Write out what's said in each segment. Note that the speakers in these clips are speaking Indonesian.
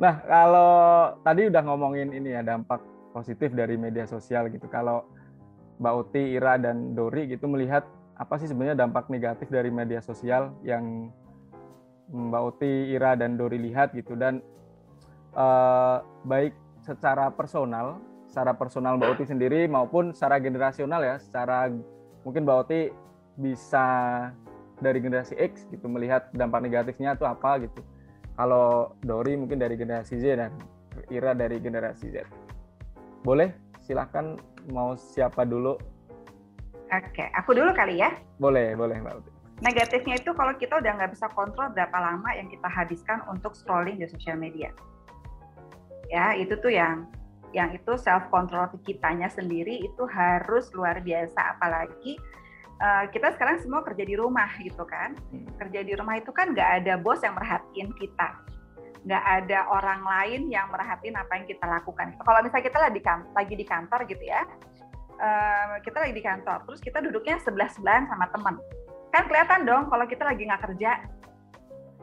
Nah, kalau tadi udah ngomongin ini ya dampak positif dari media sosial gitu. Kalau Mbak Uti, Ira, dan Dori gitu melihat apa sih sebenarnya dampak negatif dari media sosial yang Mbak Uti, Ira, dan Dori lihat gitu dan eh, baik secara personal, secara personal Mbak Uti sendiri maupun secara generasional ya, secara mungkin Mbak Uti bisa dari generasi X gitu melihat dampak negatifnya itu apa gitu kalau Dori mungkin dari generasi Z dan Ira dari generasi Z. Boleh? Silahkan mau siapa dulu? Oke, aku dulu kali ya. Boleh, boleh Mbak Uti. Negatifnya itu kalau kita udah nggak bisa kontrol berapa lama yang kita habiskan untuk scrolling di sosial media. Ya, itu tuh yang yang itu self control kitanya sendiri itu harus luar biasa apalagi uh, kita sekarang semua kerja di rumah gitu kan. Hmm. Kerja di rumah itu kan nggak ada bos yang merhatiin kita, nggak ada orang lain yang merhatiin apa yang kita lakukan. Kalau misalnya kita lagi di kantor, lagi di kantor gitu ya, uh, kita lagi di kantor, terus kita duduknya sebelah sebelahan sama teman, kan kelihatan dong kalau kita lagi nggak kerja.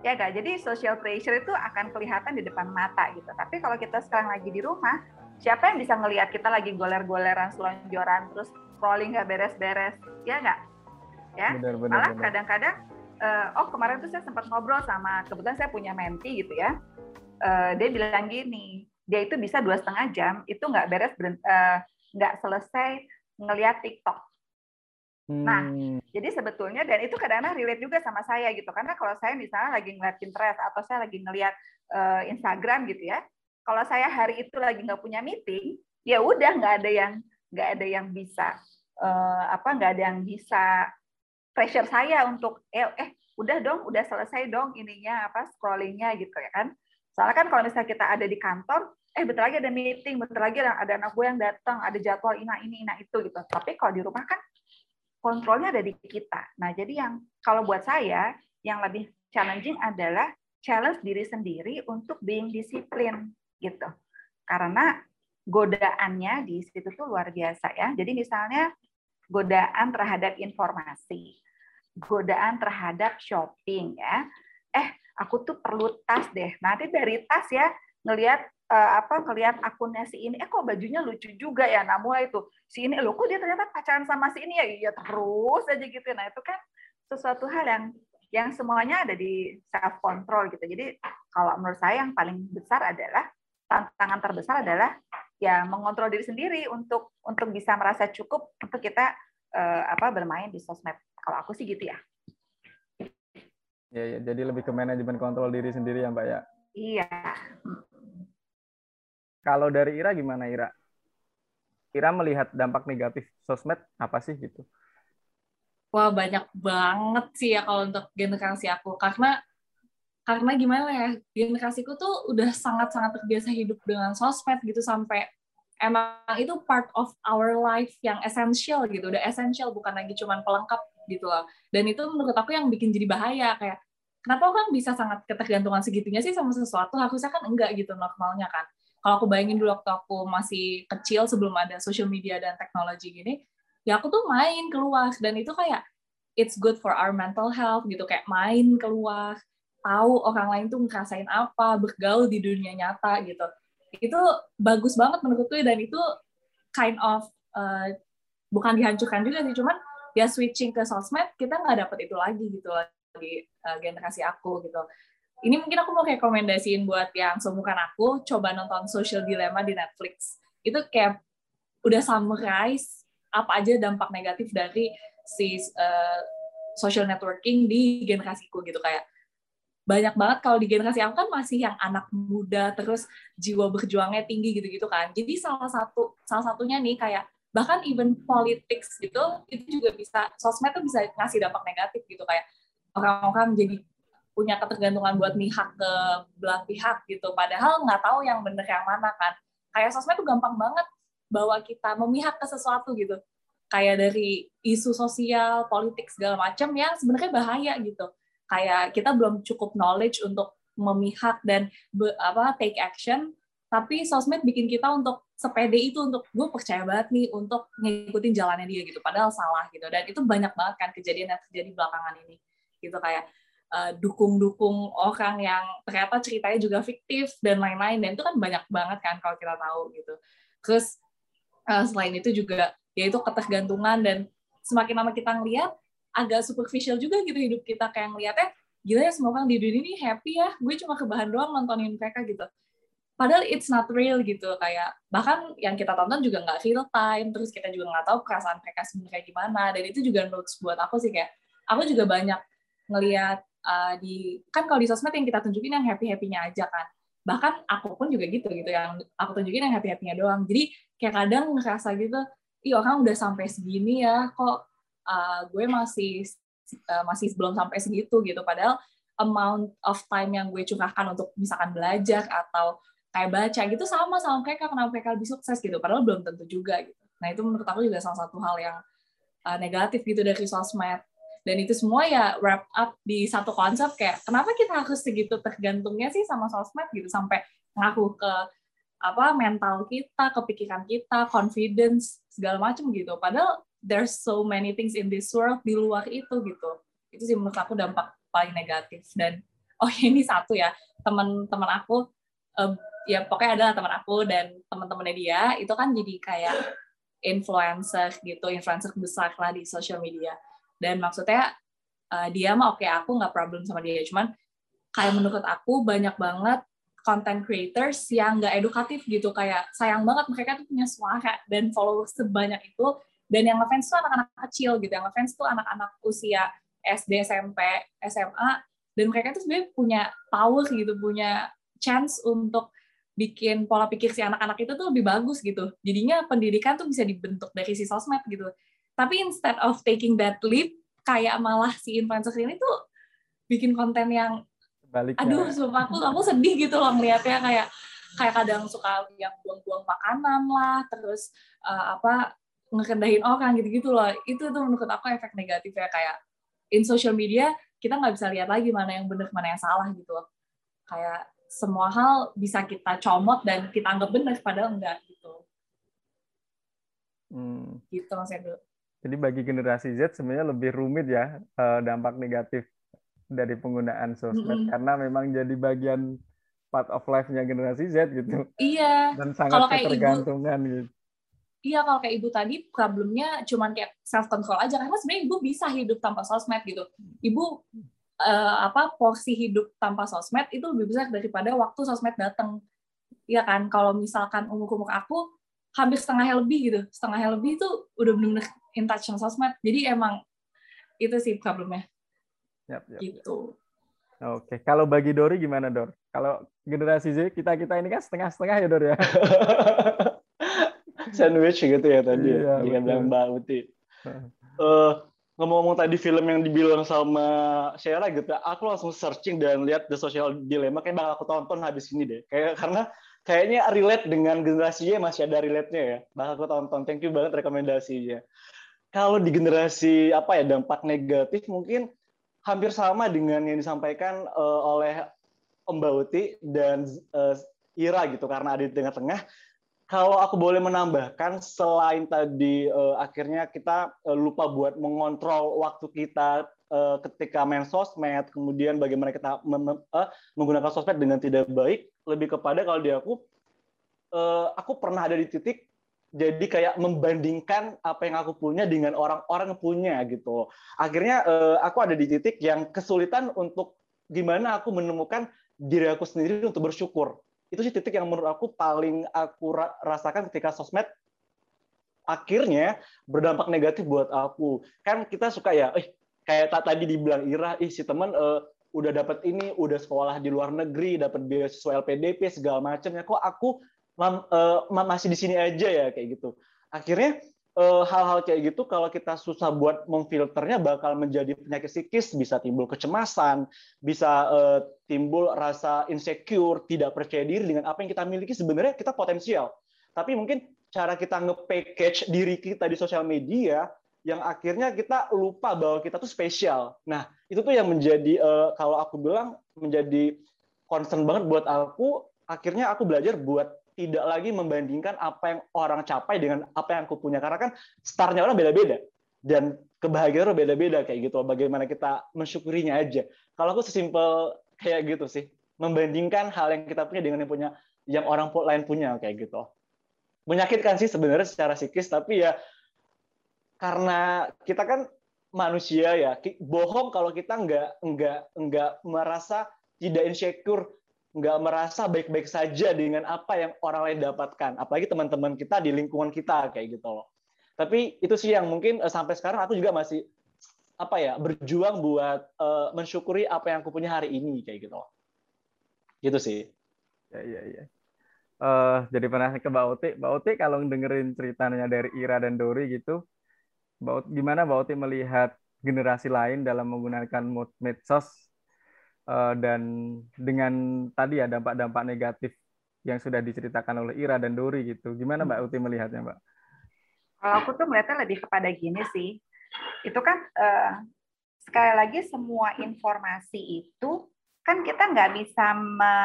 Ya gak? Jadi social pressure itu akan kelihatan di depan mata gitu. Tapi kalau kita sekarang lagi di rumah, siapa yang bisa ngelihat kita lagi goler-goleran, selonjoran, terus scrolling nggak beres-beres, ya nggak? Ya, benar, benar, malah kadang-kadang, uh, oh kemarin tuh saya sempat ngobrol sama, kebetulan saya punya menti gitu ya, uh, dia bilang gini, dia itu bisa dua setengah jam itu nggak beres uh, nggak selesai ngelihat TikTok. Nah, hmm. jadi sebetulnya dan itu kadang-kadang relate juga sama saya gitu karena kalau saya misalnya lagi ngeliat Pinterest atau saya lagi ngeliat uh, Instagram gitu ya, kalau saya hari itu lagi nggak punya meeting, ya udah nggak ada yang nggak ada yang bisa uh, apa nggak ada yang bisa pressure saya untuk eh eh udah dong udah selesai dong ininya apa scrollingnya gitu ya kan. Soalnya kan kalau misalnya kita ada di kantor eh bentar lagi ada meeting bentar lagi ada, anak gue yang datang ada jadwal ina ini ina itu gitu. Tapi kalau di rumah kan kontrolnya ada di kita. Nah jadi yang kalau buat saya yang lebih challenging adalah challenge diri sendiri untuk being disiplin gitu. Karena godaannya di situ tuh luar biasa ya. Jadi misalnya godaan terhadap informasi, godaan terhadap shopping ya. Eh, aku tuh perlu tas deh. Nanti dari tas ya ngelihat uh, apa ngelihat akunnya si ini, eh kok bajunya lucu juga ya. Nah mulai itu si ini, lo kok dia ternyata pacaran sama si ini ya, iya terus aja gitu. Nah itu kan sesuatu hal yang yang semuanya ada di self control gitu. Jadi kalau menurut saya yang paling besar adalah tantangan terbesar adalah ya mengontrol diri sendiri untuk untuk bisa merasa cukup untuk kita uh, apa bermain di sosmed. Kalau aku sih gitu ya. Ya, ya, jadi lebih ke manajemen kontrol diri sendiri ya, Mbak ya. Iya. Kalau dari Ira gimana Ira? Ira melihat dampak negatif sosmed apa sih gitu? Wah banyak banget sih ya kalau untuk generasi aku karena karena gimana ya generasiku tuh udah sangat-sangat terbiasa hidup dengan sosmed gitu sampai emang itu part of our life yang essential gitu udah essential bukan lagi cuman pelengkap gitu loh. Dan itu menurut aku yang bikin jadi bahaya kayak kenapa orang bisa sangat ketergantungan segitunya sih sama sesuatu? Harusnya kan enggak gitu normalnya kan. Kalau aku bayangin dulu waktu aku masih kecil sebelum ada social media dan teknologi gini ya aku tuh main keluar. Dan itu kayak it's good for our mental health gitu kayak main keluar tahu orang lain tuh ngerasain apa, bergaul di dunia nyata gitu. Itu bagus banget menurutku dan itu kind of uh, bukan dihancurkan juga sih, cuman ya switching ke sosmed kita nggak dapet itu lagi gitu di uh, generasi aku gitu. Ini mungkin aku mau rekomendasiin buat yang seumuran aku, coba nonton Social Dilemma di Netflix. Itu kayak udah summarize apa aja dampak negatif dari si uh, social networking di generasiku gitu kayak banyak banget kalau di generasi aku kan masih yang anak muda terus jiwa berjuangnya tinggi gitu-gitu kan. Jadi salah satu salah satunya nih kayak bahkan even politics gitu itu juga bisa sosmed tuh bisa ngasih dampak negatif gitu. Kayak orang-orang jadi punya ketergantungan buat mihak ke belah pihak gitu. Padahal nggak tahu yang bener yang mana kan. Kayak sosmed tuh gampang banget bawa kita memihak ke sesuatu gitu. Kayak dari isu sosial politik segala macam yang sebenarnya bahaya gitu kayak kita belum cukup knowledge untuk memihak dan be, apa take action tapi sosmed bikin kita untuk sepede itu untuk gue percaya banget nih untuk ngikutin jalannya dia gitu. Padahal salah gitu. Dan itu banyak banget kan kejadian yang terjadi belakangan ini gitu. Kayak uh, dukung-dukung orang yang ternyata ceritanya juga fiktif dan lain-lain. Dan itu kan banyak banget kan kalau kita tahu gitu. Terus uh, selain itu juga yaitu ketergantungan dan semakin lama kita ngeliat agak superficial juga gitu hidup kita kayak ngeliatnya gila ya semua orang di dunia ini happy ya gue cuma kebahan doang nontonin mereka gitu. Padahal it's not real gitu kayak bahkan yang kita tonton juga nggak real time terus kita juga nggak tahu perasaan mereka sebenarnya gimana dan itu juga notes buat aku sih kayak aku juga banyak ngelihat uh, di kan kalau di sosmed yang kita tunjukin yang happy happynya aja kan bahkan aku pun juga gitu gitu yang aku tunjukin yang happy happynya doang. Jadi kayak kadang ngerasa gitu ih orang udah sampai segini ya kok uh, gue masih uh, masih belum sampai segitu gitu. Padahal amount of time yang gue curahkan untuk misalkan belajar atau kayak baca gitu sama sama mereka kenapa mereka lebih sukses gitu. Padahal belum tentu juga gitu. Nah itu menurut aku juga salah satu hal yang uh, negatif gitu dari sosmed. Dan itu semua ya wrap up di satu konsep kayak kenapa kita harus segitu tergantungnya sih sama sosmed gitu? Sampai ngaku ke apa mental kita, kepikiran kita, confidence segala macam gitu. Padahal there's so many things in this world di luar itu gitu. Itu sih menurut aku dampak paling negatif dan oh ini satu ya teman-teman aku uh, ya pokoknya adalah teman aku dan teman-temannya dia itu kan jadi kayak influencer gitu, influencer besar lah di social media. Dan maksudnya uh, dia mah oke okay, aku nggak problem sama dia, cuman kayak menurut aku banyak banget content creators yang nggak edukatif gitu kayak sayang banget mereka tuh punya suara dan followers sebanyak itu dan yang ngefans tuh anak-anak kecil gitu. Yang ngefans tuh anak-anak usia SD SMP SMA dan mereka tuh sebenarnya punya power gitu punya chance untuk bikin pola pikir si anak-anak itu tuh lebih bagus gitu. Jadinya pendidikan tuh bisa dibentuk dari si sosmed gitu. Tapi instead of taking that leap kayak malah si influencer ini tuh bikin konten yang Baliknya. Aduh, sumpah aku aku sedih gitu loh ngeliatnya. Kayak kayak kadang suka yang buang-buang makanan lah, terus uh, apa ngekendahin orang gitu-gitu loh. Itu tuh menurut aku efek negatif ya kayak in social media kita nggak bisa lihat lagi mana yang benar mana yang salah gitu loh. Kayak semua hal bisa kita comot dan kita anggap benar padahal enggak gitu. Hmm. Gitu Mas Edo. Jadi bagi generasi Z sebenarnya lebih rumit ya uh, dampak negatif dari penggunaan sosmed mm -hmm. karena memang jadi bagian part of life-nya generasi Z gitu. Iya. Dan sangat ketergantungan ibu, gitu. Iya, kalau kayak ibu tadi problemnya cuman kayak self control aja karena sebenarnya ibu bisa hidup tanpa sosmed gitu. Ibu uh, apa porsi hidup tanpa sosmed itu lebih besar daripada waktu sosmed datang. Iya kan? Kalau misalkan umur-umur aku hampir setengahnya lebih gitu. Setengahnya lebih itu udah benar-benar in touch sama sosmed. Jadi emang itu sih problemnya. Yap, yap, gitu. Oke, kalau bagi Dori gimana Dor? Kalau generasi Z kita kita ini kan setengah-setengah ya Dor ya. Sandwich gitu ya tadi ya, iya, ya, bilang Mbak Uti. Uh, ngomong-ngomong tadi film yang dibilang sama Sheila gitu, aku langsung searching dan lihat The Social Dilemma kayak bakal aku tonton habis ini deh. Kayak karena kayaknya relate dengan generasinya masih ada relate-nya ya. Bakal aku tonton. Thank you banget rekomendasinya. Kalau di generasi apa ya dampak negatif mungkin hampir sama dengan yang disampaikan uh, oleh Om Bauti dan uh, Ira gitu karena ada di tengah-tengah. Kalau aku boleh menambahkan selain tadi uh, akhirnya kita uh, lupa buat mengontrol waktu kita uh, ketika main sosmed, kemudian bagaimana kita uh, menggunakan sosmed dengan tidak baik, lebih kepada kalau di aku uh, aku pernah ada di titik jadi kayak membandingkan apa yang aku punya dengan orang-orang punya gitu. Akhirnya uh, aku ada di titik yang kesulitan untuk gimana aku menemukan diri aku sendiri untuk bersyukur. Itu sih titik yang menurut aku paling aku rasakan ketika sosmed akhirnya berdampak negatif buat aku. Kan kita suka ya, eh kayak tadi dibilang Ira, ih si teman uh, udah dapat ini, udah sekolah di luar negeri, dapat beasiswa LPDP segala macamnya. Kok aku uh, masih di sini aja ya kayak gitu. Akhirnya hal-hal kayak gitu kalau kita susah buat memfilternya bakal menjadi penyakit psikis, bisa timbul kecemasan, bisa uh, timbul rasa insecure, tidak percaya diri dengan apa yang kita miliki sebenarnya kita potensial. Tapi mungkin cara kita nge-package diri kita di sosial media yang akhirnya kita lupa bahwa kita tuh spesial. Nah, itu tuh yang menjadi uh, kalau aku bilang menjadi concern banget buat aku. Akhirnya aku belajar buat tidak lagi membandingkan apa yang orang capai dengan apa yang aku punya. Karena kan startnya orang beda-beda dan kebahagiaan beda-beda kayak gitu. Bagaimana kita mensyukurinya aja. Kalau aku sesimpel kayak gitu sih. Membandingkan hal yang kita punya dengan yang punya yang orang lain punya kayak gitu. Menyakitkan sih sebenarnya secara psikis tapi ya karena kita kan manusia ya bohong kalau kita nggak nggak nggak merasa tidak insecure nggak merasa baik-baik saja dengan apa yang orang lain dapatkan. Apalagi teman-teman kita di lingkungan kita kayak gitu loh. Tapi itu sih yang mungkin uh, sampai sekarang aku juga masih apa ya berjuang buat uh, mensyukuri apa yang aku punya hari ini kayak gitu gitu sih. Ya iya iya uh, jadi pernah ke Mbak Oti Mbak Oti kalau dengerin ceritanya dari Ira dan Dori gitu Mbak Oti, gimana Mbak Oti melihat generasi lain dalam menggunakan medsos dan dengan tadi ya dampak-dampak negatif yang sudah diceritakan oleh Ira dan Dori gitu. Gimana Mbak Uti melihatnya Mbak? Kalau aku tuh melihatnya lebih kepada gini sih, itu kan uh, sekali lagi semua informasi itu kan kita nggak bisa me,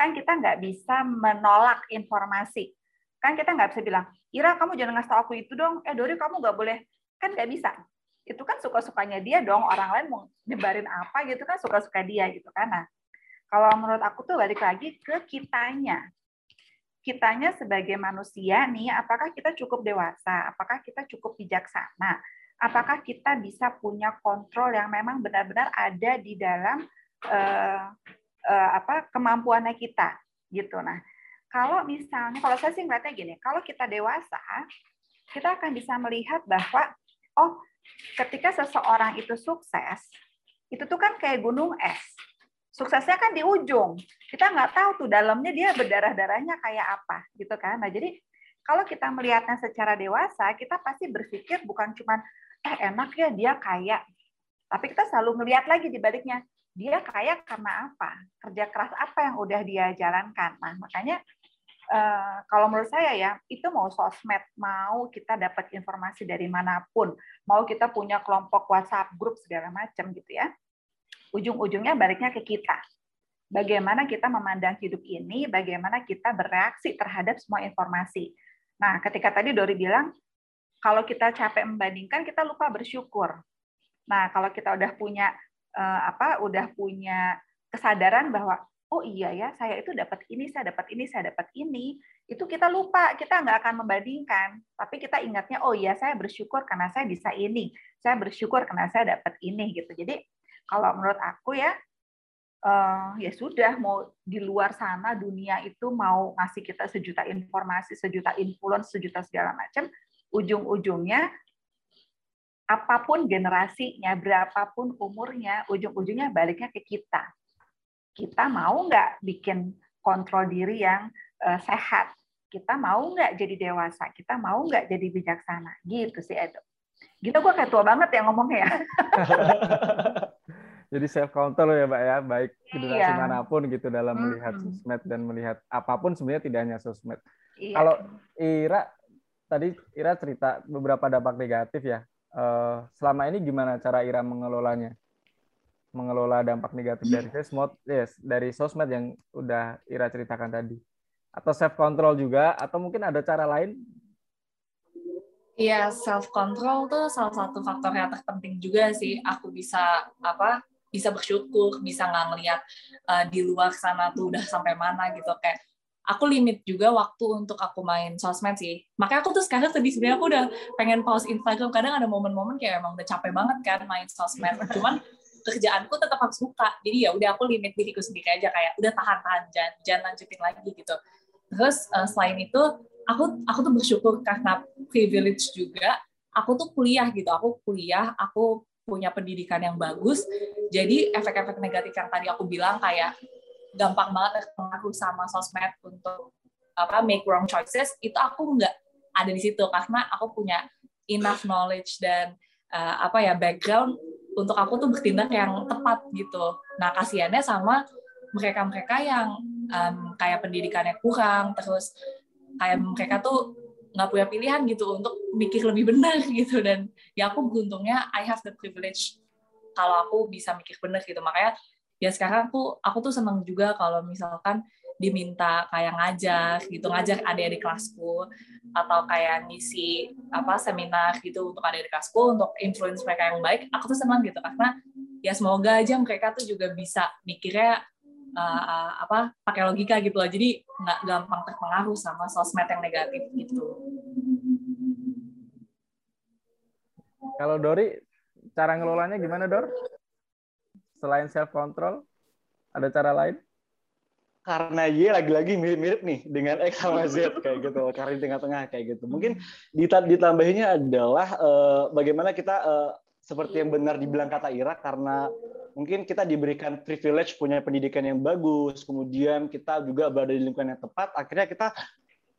kan kita nggak bisa menolak informasi. Kan kita nggak bisa bilang Ira kamu jangan ngasih tahu aku itu dong. Eh Dori kamu nggak boleh. Kan nggak bisa itu kan suka sukanya dia dong orang lain mau nyebarin apa gitu kan suka suka dia gitu kan nah kalau menurut aku tuh balik lagi ke kitanya kitanya sebagai manusia nih, apakah kita cukup dewasa? Apakah kita cukup bijaksana? Apakah kita bisa punya kontrol yang memang benar-benar ada di dalam uh, uh, apa kemampuannya kita, gitu. Nah, kalau misalnya, kalau saya sih ngeliatnya gini, kalau kita dewasa, kita akan bisa melihat bahwa, oh, ketika seseorang itu sukses, itu tuh kan kayak gunung es suksesnya kan di ujung. Kita nggak tahu tuh dalamnya dia berdarah-darahnya kayak apa gitu kan. Nah, jadi kalau kita melihatnya secara dewasa, kita pasti berpikir bukan cuma eh enak ya dia kaya. Tapi kita selalu melihat lagi di baliknya, dia kaya karena apa? Kerja keras apa yang udah dia jalankan. Nah, makanya Uh, kalau menurut saya ya itu mau sosmed mau kita dapat informasi dari mana pun mau kita punya kelompok WhatsApp grup segala macam gitu ya ujung-ujungnya baliknya ke kita. Bagaimana kita memandang hidup ini, bagaimana kita bereaksi terhadap semua informasi. Nah, ketika tadi Dori bilang, kalau kita capek membandingkan, kita lupa bersyukur. Nah, kalau kita udah punya eh, apa, udah punya kesadaran bahwa oh iya ya, saya itu dapat ini, saya dapat ini, saya dapat ini, itu kita lupa, kita nggak akan membandingkan, tapi kita ingatnya oh iya, saya bersyukur karena saya bisa ini, saya bersyukur karena saya dapat ini gitu. Jadi kalau menurut aku ya uh, ya sudah mau di luar sana dunia itu mau ngasih kita sejuta informasi, sejuta influence, sejuta segala macam, ujung-ujungnya apa pun generasinya, berapapun umurnya, ujung-ujungnya baliknya ke kita. Kita mau nggak bikin kontrol diri yang uh, sehat? Kita mau nggak jadi dewasa? Kita mau nggak jadi bijaksana? Gitu sih, Edo. Gitu gue kayak tua banget ya ngomongnya ya. jadi self counter ya mbak ya baik generasi iya. mana pun gitu dalam hmm. melihat sosmed dan melihat apa pun sebenarnya tidak hanya sosmed iya. kalau Ira tadi Ira cerita beberapa dampak negatif ya uh, selama ini gimana cara Ira mengelolanya mengelola dampak negatif dari sosmed yes dari sosmed yang udah Ira ceritakan tadi. Atau self control juga atau mungkin ada cara lain? Iya, self control tuh salah satu faktor yang terpenting juga sih. Aku bisa apa bisa bersyukur bisa nggak ngelihat uh, di luar sana tuh udah sampai mana gitu. Kayak aku limit juga waktu untuk aku main sosmed sih. Makanya aku tuh sekarang sedih sebenarnya aku udah pengen pause Instagram. Kadang ada momen-momen kayak emang udah capek banget kan main sosmed. Cuman kerjaanku tetap harus buka. Jadi ya udah aku limit diriku sendiri aja kayak udah tahan-tahan jangan, jangan lanjutin lagi gitu. Terus uh, selain itu aku aku tuh bersyukur karena privilege juga aku tuh kuliah gitu. Aku kuliah aku punya pendidikan yang bagus. Jadi efek-efek negatif yang tadi aku bilang kayak gampang banget terpengaruh sama sosmed untuk apa make wrong choices itu aku nggak ada di situ. Karena aku punya enough knowledge dan uh, apa ya background untuk aku tuh bertindak yang tepat gitu. Nah kasihannya sama mereka-mereka yang um, kayak pendidikannya kurang, terus kayak mereka tuh nggak punya pilihan gitu untuk mikir lebih benar gitu dan ya aku beruntungnya I have the privilege kalau aku bisa mikir benar gitu makanya ya sekarang aku aku tuh seneng juga kalau misalkan diminta kayak ngajak gitu ngajak adik-adik kelasku atau kayak ngisi apa seminar gitu untuk adik-adik kelasku untuk influence mereka yang baik aku tuh senang gitu. Karena ya semoga aja mereka tuh juga bisa mikirnya uh, apa pakai logika gitu loh. Jadi nggak gampang terpengaruh sama sosmed yang negatif gitu. Kalau Dori cara ngelolanya gimana Dor? Selain self control ada cara lain karena Y lagi-lagi mirip-mirip nih dengan X sama Z kayak gitu, karena di tengah-tengah kayak gitu. Mungkin ditambahinnya adalah uh, bagaimana kita uh, seperti yang benar dibilang kata Ira karena mungkin kita diberikan privilege punya pendidikan yang bagus, kemudian kita juga berada di lingkungan yang tepat, akhirnya kita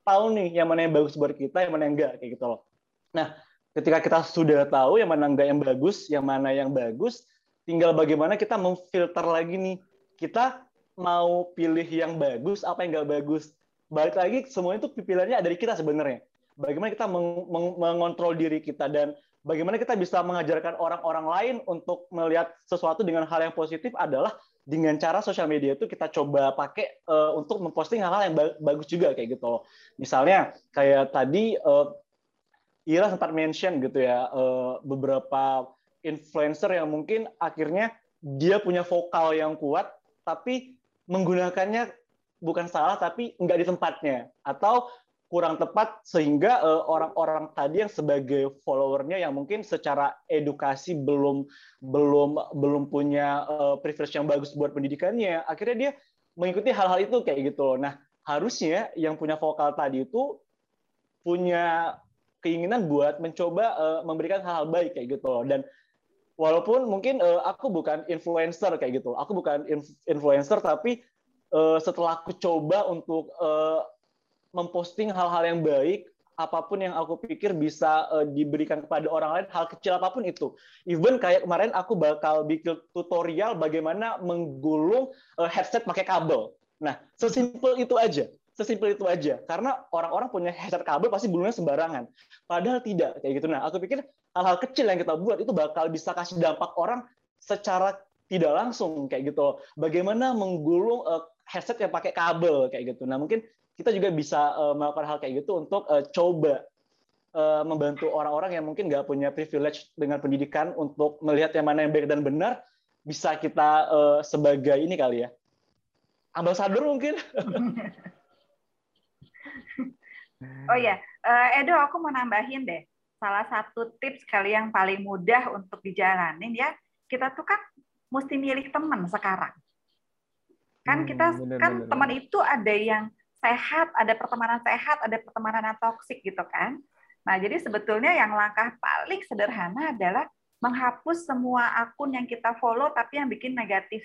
tahu nih yang mana yang bagus buat kita, yang mana yang enggak kayak gitu loh. Nah, ketika kita sudah tahu yang mana enggak yang bagus, yang mana yang bagus, tinggal bagaimana kita memfilter lagi nih. Kita mau pilih yang bagus apa yang nggak bagus balik lagi semua itu pilihannya dari kita sebenarnya bagaimana kita meng meng mengontrol diri kita dan bagaimana kita bisa mengajarkan orang-orang lain untuk melihat sesuatu dengan hal yang positif adalah dengan cara sosial media itu kita coba pakai uh, untuk memposting hal-hal yang bagus juga kayak gitu loh. Misalnya kayak tadi uh, Ira sempat mention gitu ya uh, beberapa influencer yang mungkin akhirnya dia punya vokal yang kuat tapi menggunakannya bukan salah tapi nggak di tempatnya atau kurang tepat sehingga eh, orang-orang uh, tadi yang sebagai followernya yang mungkin secara edukasi belum belum belum punya uh, privilege yang bagus buat pendidikannya akhirnya dia mengikuti hal-hal itu kayak gitu loh. Nah harusnya yang punya vokal tadi itu punya keinginan buat mencoba uh, memberikan hal-hal baik kayak gitu loh dan walaupun mungkin uh, aku bukan influencer kayak gitu. Aku bukan influencer tapi uh, setelah aku coba untuk uh, memposting hal-hal yang baik apa pun yang aku pikir bisa uh, diberikan kepada orang lain hal kecil apa pun itu. Even kayak kemarin aku bakal bikin tutorial bagaimana menggulung uh, headset pakai kabel. Nah sesimpel itu aja sesimpel itu aja karena orang-orang punya headset kabel pasti gulungnya sembarangan padahal tidak kayak gitu nah aku pikir hal-hal kecil yang kita buat itu bakal bisa kasih dampak orang secara tidak langsung kayak gitu. Bagaimana menggulung uh, headset yang pakai kabel kayak gitu. Nah mungkin kita juga bisa uh, melakukan hal kayak gitu untuk uh, coba uh, membantu orang-orang yang mungkin nggak punya privilege dengan pendidikan untuk melihat yang mana yang baik dan benar bisa kita uh, sebagai ini kali ya ambasador mungkin. oh ya, uh, Edo aku mau nambahin deh. Salah satu tips kali yang paling mudah untuk dijalanin ya kita tuh kan mesti milih teman sekarang. Kan hmm, kita bener, kan bener, teman itu ada yang sehat ada pertemanan sehat ada pertemanan yang toksik gitu kan. Nah jadi sebetulnya yang langkah paling sederhana adalah menghapus semua akun yang kita follow tapi yang bikin negatif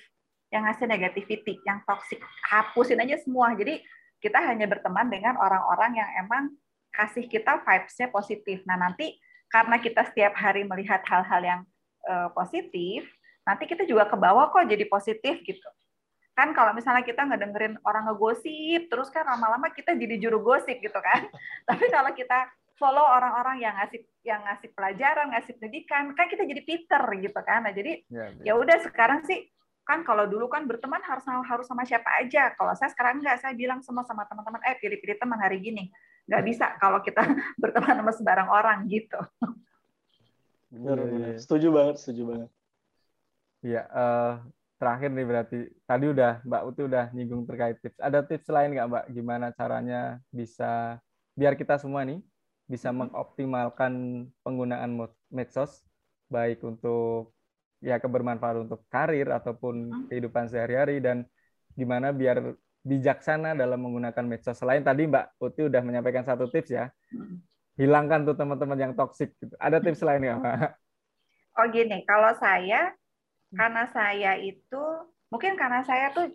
yang ngasih negativity yang toksik hapusin aja semua. Jadi kita hanya berteman dengan orang-orang yang emang kasih kita vibes-nya positif. Nah, nanti karena kita setiap hari melihat hal-hal yang uh, positif, nanti kita juga ke bawah kok jadi positif gitu. Kan kalau misalnya kita ngedengerin orang ngegosip, terus kan lama-lama kita jadi juru gosip gitu kan. Tapi kalau kita follow orang-orang yang ngasih yang ngasih pelajaran, ngasih pendidikan, kan kita jadi Peter gitu kan. Nah, jadi ya, ya udah sekarang sih kan kalau dulu kan berteman harus harus sama siapa aja. Kalau saya sekarang enggak, saya bilang semua sama teman-teman, eh pilih-pilih teman hari gini. Nggak bisa kalau kita berteman sama sembarang orang gitu. Benar, iya, benar. Iya. Setuju banget, setuju banget. Iya, uh, terakhir nih berarti tadi udah Mbak Uti udah nyinggung terkait tips. Ada tips lain nggak Mbak? Gimana caranya bisa biar kita semua nih bisa mengoptimalkan penggunaan medsos baik untuk ya kebermanfaat untuk karir ataupun hmm. kehidupan sehari-hari dan gimana biar bijaksana dalam menggunakan medsos. Selain tadi Mbak Uti udah menyampaikan satu tips ya, hmm. hilangkan tuh teman-teman yang toksik. Gitu. Ada tips lain nggak Mbak? Oh gini, kalau saya karena saya itu mungkin karena saya tuh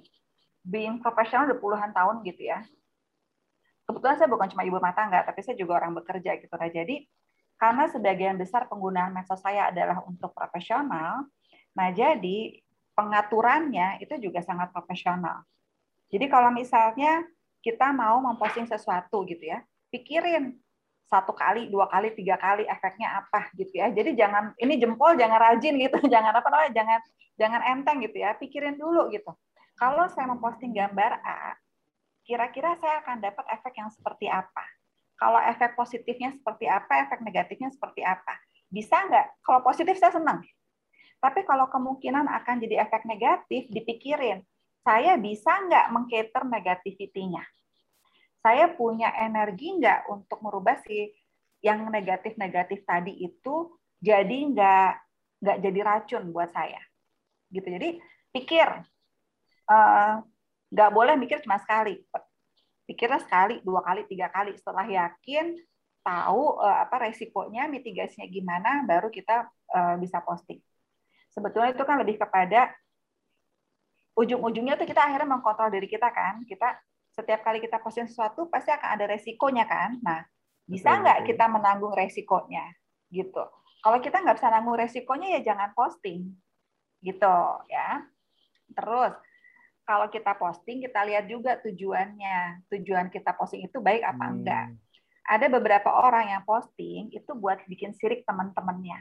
being profesional udah puluhan tahun gitu ya. Kebetulan saya bukan cuma ibu rumah tangga, tapi saya juga orang bekerja gitu. Nah, jadi karena sebagian besar penggunaan medsos saya adalah untuk profesional, Nah, jadi pengaturannya itu juga sangat profesional. Jadi kalau misalnya kita mau memposting sesuatu gitu ya, pikirin satu kali, dua kali, tiga kali efeknya apa gitu ya. Jadi jangan ini jempol jangan rajin gitu, jangan apa namanya, jangan jangan enteng gitu ya. Pikirin dulu gitu. Kalau saya memposting gambar A, kira-kira saya akan dapat efek yang seperti apa? Kalau efek positifnya seperti apa, efek negatifnya seperti apa? Bisa nggak? Kalau positif saya senang. Tapi kalau kemungkinan akan jadi efek negatif, dipikirin, saya bisa nggak mengcater negativity-nya? Saya punya energi nggak untuk merubah si yang negatif-negatif tadi itu jadi nggak nggak jadi racun buat saya, gitu. Jadi pikir, eh, nggak boleh mikir cuma sekali, pikirnya sekali, dua kali, tiga kali. Setelah yakin, tahu uh, apa resikonya, mitigasinya gimana, baru kita uh, bisa posting. Sebetulnya itu kan lebih kepada ujung-ujungnya tuh kita akhirnya mengkontrol diri kita kan. Kita setiap kali kita posting sesuatu pasti akan ada resikonya kan. Nah, bisa nggak kita menanggung resikonya gitu. Kalau kita nggak bisa nanggung resikonya ya jangan posting gitu ya. Terus kalau kita posting kita lihat juga tujuannya. Tujuan kita posting itu baik apa hmm. enggak. Ada beberapa orang yang posting itu buat bikin sirik teman-temannya.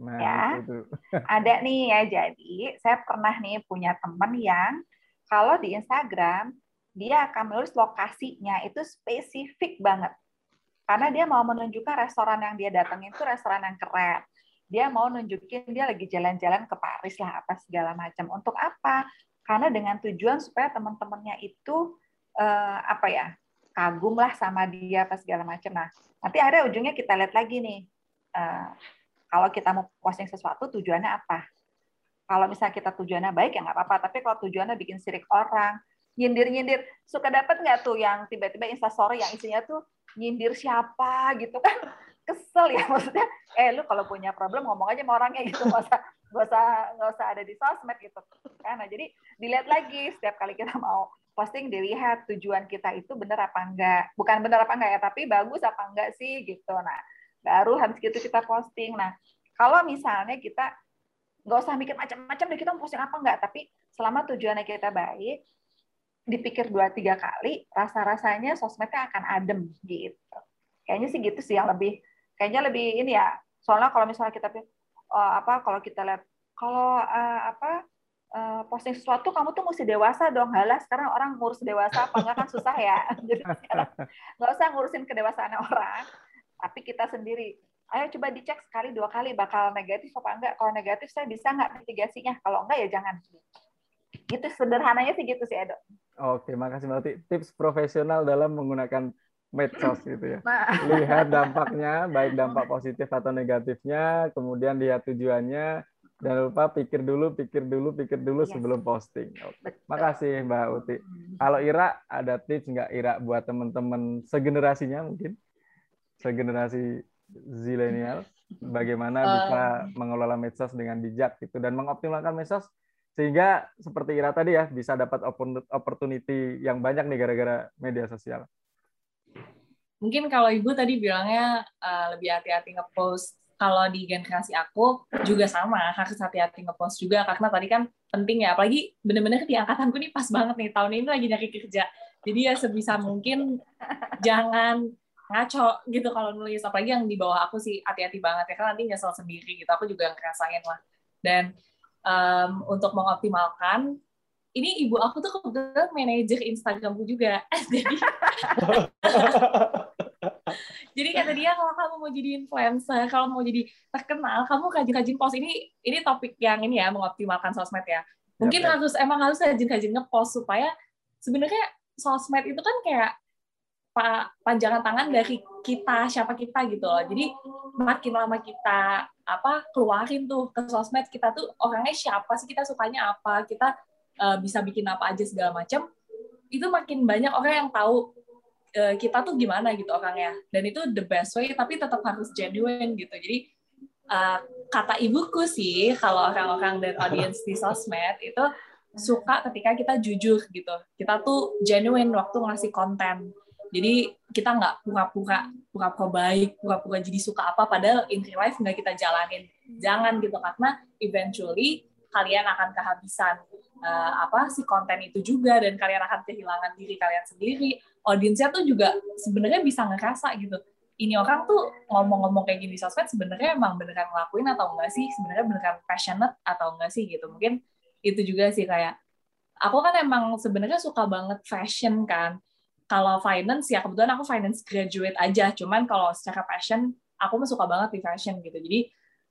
Nah, ya. Itu. Ada nih ya jadi saya pernah nih punya teman yang kalau di Instagram dia akan menulis lokasinya itu spesifik banget. Karena dia mau menunjukkan restoran yang dia datangin itu restoran yang keren. Dia mau nunjukin dia lagi jalan-jalan ke Paris lah apa segala macam. Untuk apa? karena dengan tujuan supaya teman-temannya itu uh, apa ya kagum lah sama dia apa segala macam. Nah nanti ada ujungnya kita lihat lagi nih uh, kalau kita mau posting sesuatu tujuannya apa. Kalau misalnya kita tujuannya baik ya nggak apa-apa, tapi kalau tujuannya bikin sirik orang, nyindir-nyindir, suka dapat nggak tuh yang tiba-tiba instastory yang isinya tuh nyindir siapa? gitu kan. Kesel ya maksudnya. Eh lu kalau punya problem ngomong aja sama orangnya gitu. Nggak usah nggak usah nggak usah ada di sosmed gitu kan. Nah jadi dilihat lagi setiap kali kita mau posting dilihat tujuan kita itu benar apa enggak. Bukan benar apa enggak ya tapi bagus apa enggak sih gitu. Nah baru habis gitu kita posting. Nah kalau misalnya kita nggak usah mikir macam-macam deh kita mau posting apa enggak tapi selama tujuannya kita baik dipikir dua tiga kali rasa rasanya sosmednya akan adem gitu. Kayaknya sih gitu sih yang lebih kayaknya lebih ini ya. Soalnya kalau misalnya kita uh, apa kalau kita lihat kalau uh, apa uh, posting sesuatu kamu tuh mesti dewasa dong. Halah sekarang orang ngurus dewasa apa enggak kan susah ya. Jadi nggak usah ngurusin kedewasaan orang tapi kita sendiri ayo coba dicek sekali dua kali bakal negatif apa enggak kalau negatif saya bisa nggak mitigasinya kalau enggak ya jangan gitu sederhananya sih gitu sih Edo Oke, makasih Mbak Tips profesional dalam menggunakan medsos gitu ya. Nah. Lihat dampaknya, baik dampak positif atau negatifnya, kemudian lihat tujuannya, dan lupa pikir dulu, pikir dulu, pikir dulu yes. sebelum posting. Oke. Makasih Mbak Uti. Kalau Ira, ada tips nggak Ira buat teman-teman segenerasinya mungkin? Segenerasi zilenial, bagaimana uh. bisa mengelola medsos dengan bijak gitu dan mengoptimalkan medsos sehingga seperti Ira tadi ya bisa dapat opportunity yang banyak nih gara-gara media sosial mungkin kalau ibu tadi bilangnya uh, lebih hati-hati ngepost kalau di generasi aku juga sama harus hati-hati ngepost juga karena tadi kan penting ya apalagi bener-bener di angkatanku nih pas banget nih tahun ini lagi nyari kerja jadi ya sebisa mungkin jangan ngaco gitu kalau nulis. Apalagi yang di bawah aku sih hati-hati banget ya kan nanti nyesel sendiri gitu. Aku juga ngerasain lah. Dan um, untuk mengoptimalkan ini ibu aku tuh kebetulan manajer Instagramku juga. Jadi Jadi kata dia kalau kamu mau jadi influencer, kalau mau jadi terkenal, kamu rajin-rajin post. Ini ini topik yang ini ya mengoptimalkan sosmed ya. Mungkin ya, harus emang harus rajin-rajin ngepost supaya sebenarnya sosmed itu kan kayak panjangan tangan dari kita siapa kita gitu loh. Jadi makin lama kita apa keluarin tuh ke sosmed kita tuh orangnya siapa sih kita sukanya apa kita uh, bisa bikin apa aja segala macam itu makin banyak orang yang tahu uh, kita tuh gimana gitu orangnya. Dan itu the best way tapi tetap harus genuine gitu. Jadi uh, kata ibuku sih kalau orang-orang dan audience di sosmed itu suka ketika kita jujur gitu. Kita tuh genuine waktu ngasih konten jadi kita nggak pura-pura pura-pura baik pura-pura jadi suka apa padahal in real life nggak kita jalanin. Jangan gitu karena eventually kalian akan kehabisan uh, apa si konten itu juga dan kalian akan kehilangan diri kalian sendiri. Audiensnya tuh juga sebenarnya bisa ngerasa gitu. Ini orang tuh ngomong-ngomong kayak gini sosmed sebenarnya emang beneran ngelakuin atau enggak sih? Sebenarnya beneran passionate atau enggak sih gitu? Mungkin itu juga sih kayak aku kan emang sebenarnya suka banget fashion kan kalau finance ya kebetulan aku finance graduate aja. Cuman kalau secara passion aku mah suka banget di fashion gitu. Jadi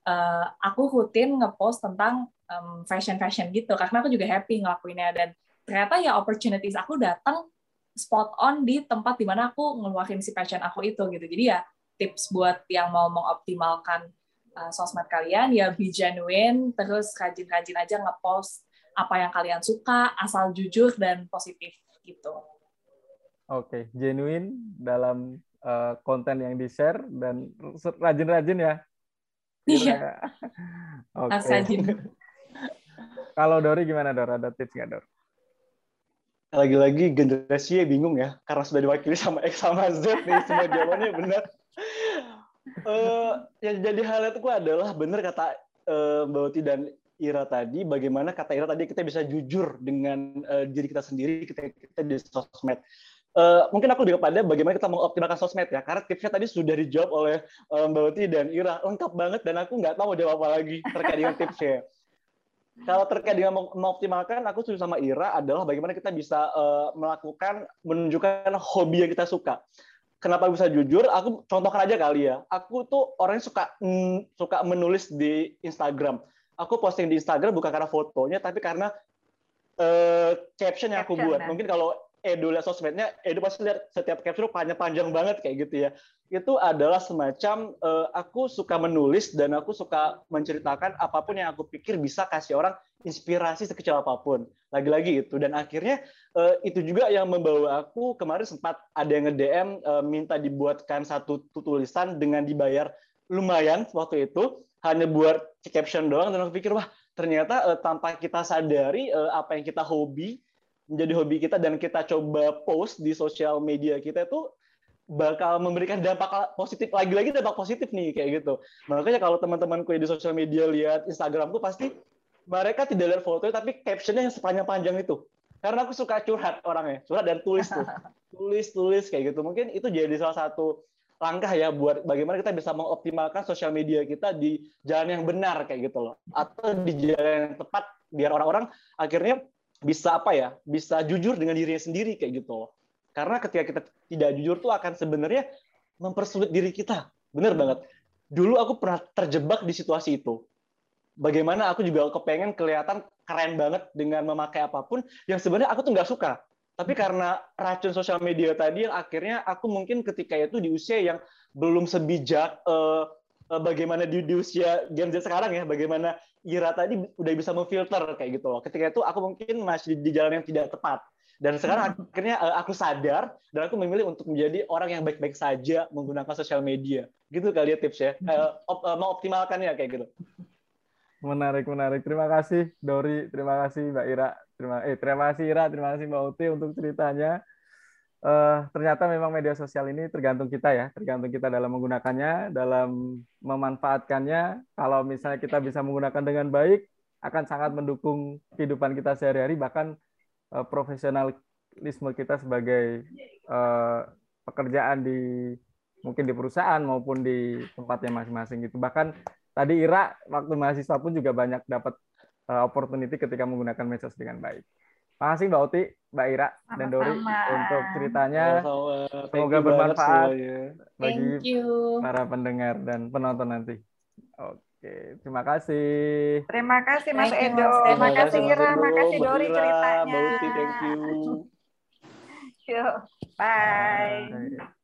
uh, aku rutin ngepost tentang um, fashion fashion gitu. Karena aku juga happy ngelakuinnya. Dan ternyata ya opportunities aku datang spot on di tempat di mana aku ngeluarin si passion aku itu gitu. Jadi ya tips buat yang mau mengoptimalkan uh, sosmed kalian ya be genuine terus rajin-rajin aja ngepost apa yang kalian suka asal jujur dan positif gitu Oke, okay. genuine dalam uh, konten yang di-share dan rajin-rajin ya. Iya. Oke. Okay. Kalau Dori gimana Dor? Ada tips nggak Dor? Lagi-lagi generasinya bingung ya, karena sudah diwakili sama X sama Z nih, semua jawabannya benar. Uh, yang jadi hal itu adalah benar kata uh, Mbak Uti dan Ira tadi, bagaimana kata Ira tadi kita bisa jujur dengan uh, diri kita sendiri ketika kita di sosmed uh, mungkin aku lebih kepada bagaimana kita mengoptimalkan sosmed ya karena tipsnya tadi sudah dijawab oleh um, Mbak Uti dan Ira lengkap banget dan aku nggak tahu mau jawab apa lagi terkait dengan tipsnya. Kalau terkait dengan mengoptimalkan, aku setuju sama Ira adalah bagaimana kita bisa uh, melakukan menunjukkan hobi yang kita suka. Kenapa bisa jujur? Aku contohkan aja kali ya. Aku tuh orangnya suka mm, suka menulis di Instagram. Aku posting di Instagram bukan karena fotonya, tapi karena uh, caption yang aku buat. Mungkin kalau Edu lihat sosmednya, Edu pasti lihat setiap caption panjang-panjang banget kayak gitu ya. Itu adalah semacam uh, aku suka menulis dan aku suka menceritakan apa pun yang aku pikir bisa kasih orang inspirasi sekecil apa pun. Lagi-lagi itu dan akhirnya uh, itu juga yang membawa aku kemarin sempat ada yang nge-DM uh, minta dibuatkan satu tulisan dengan dibayar lumayan waktu itu hanya buat caption doang dan aku pikir wah ternyata uh, tanpa kita sadari uh, apa yang kita hobi menjadi hobi kita dan kita coba post di sosial media kita itu bakal memberikan dampak positif lagi-lagi dampak positif nih kayak gitu. Makanya kalau teman-temanku di sosial media lihat Instagramku pasti mereka tidak lihat fotonya tapi captionnya yang sepanjang-panjang itu. Karena aku suka curhat orangnya, curhat dan tulis tuh. tulis tulis kayak gitu. Mungkin itu jadi salah satu langkah ya buat bagaimana kita bisa mengoptimalkan sosial media kita di jalan yang benar kayak gitu loh. Atau di jalan yang tepat biar orang-orang akhirnya bisa apa ya bisa jujur dengan dirinya sendiri kayak gitu karena ketika kita tidak jujur tuh akan sebenarnya mempersulit diri kita. Bener banget. Dulu aku pernah terjebak di situasi itu. Bagaimana aku juga kepengen kelihatan keren banget dengan memakai apa pun yang sebenarnya aku tuh nggak suka. Tapi karena racun sosial media tadi yang akhirnya aku mungkin ketika itu di usia yang belum sebijak uh, bagaimana di, di usia Gen Z sekarang ya bagaimana Ira tadi udah bisa memfilter kayak gitu loh. Ketika itu aku mungkin masih di jalan yang tidak tepat. Dan sekarang hmm. akhirnya uh, aku sadar dan aku memilih untuk menjadi orang yang baik-baik saja menggunakan sosial media. Gitu kali ya tips ya. Uh, op, uh, mengoptimalkannya kayak gitu. Menarik, menarik. Terima kasih Dori, terima kasih Mbak Ira, terima eh terima kasih Ira, terima kasih Mbak Uti untuk ceritanya uh, ternyata memang media sosial ini tergantung kita ya, tergantung kita dalam menggunakannya, dalam memanfaatkannya. Kalau misalnya kita bisa menggunakan dengan baik, akan sangat mendukung kehidupan kita sehari-hari, bahkan uh, profesionalisme kita sebagai uh, pekerjaan di mungkin di perusahaan maupun di tempatnya masing-masing gitu. Bahkan tadi Ira waktu mahasiswa pun juga banyak dapat uh, opportunity ketika menggunakan medsos dengan baik. Makasih Mbak Uti, Mbak Ira, Sama-sama. dan Dori untuk ceritanya. Sama-sama. Semoga bermanfaat bagi para pendengar dan penonton nanti. Oke, terima kasih. Terima kasih Mas Edo. Terima, kasih Ira, terima kasih Dori ceritanya. Mbak Uti, thank you. Yuk, bye. bye.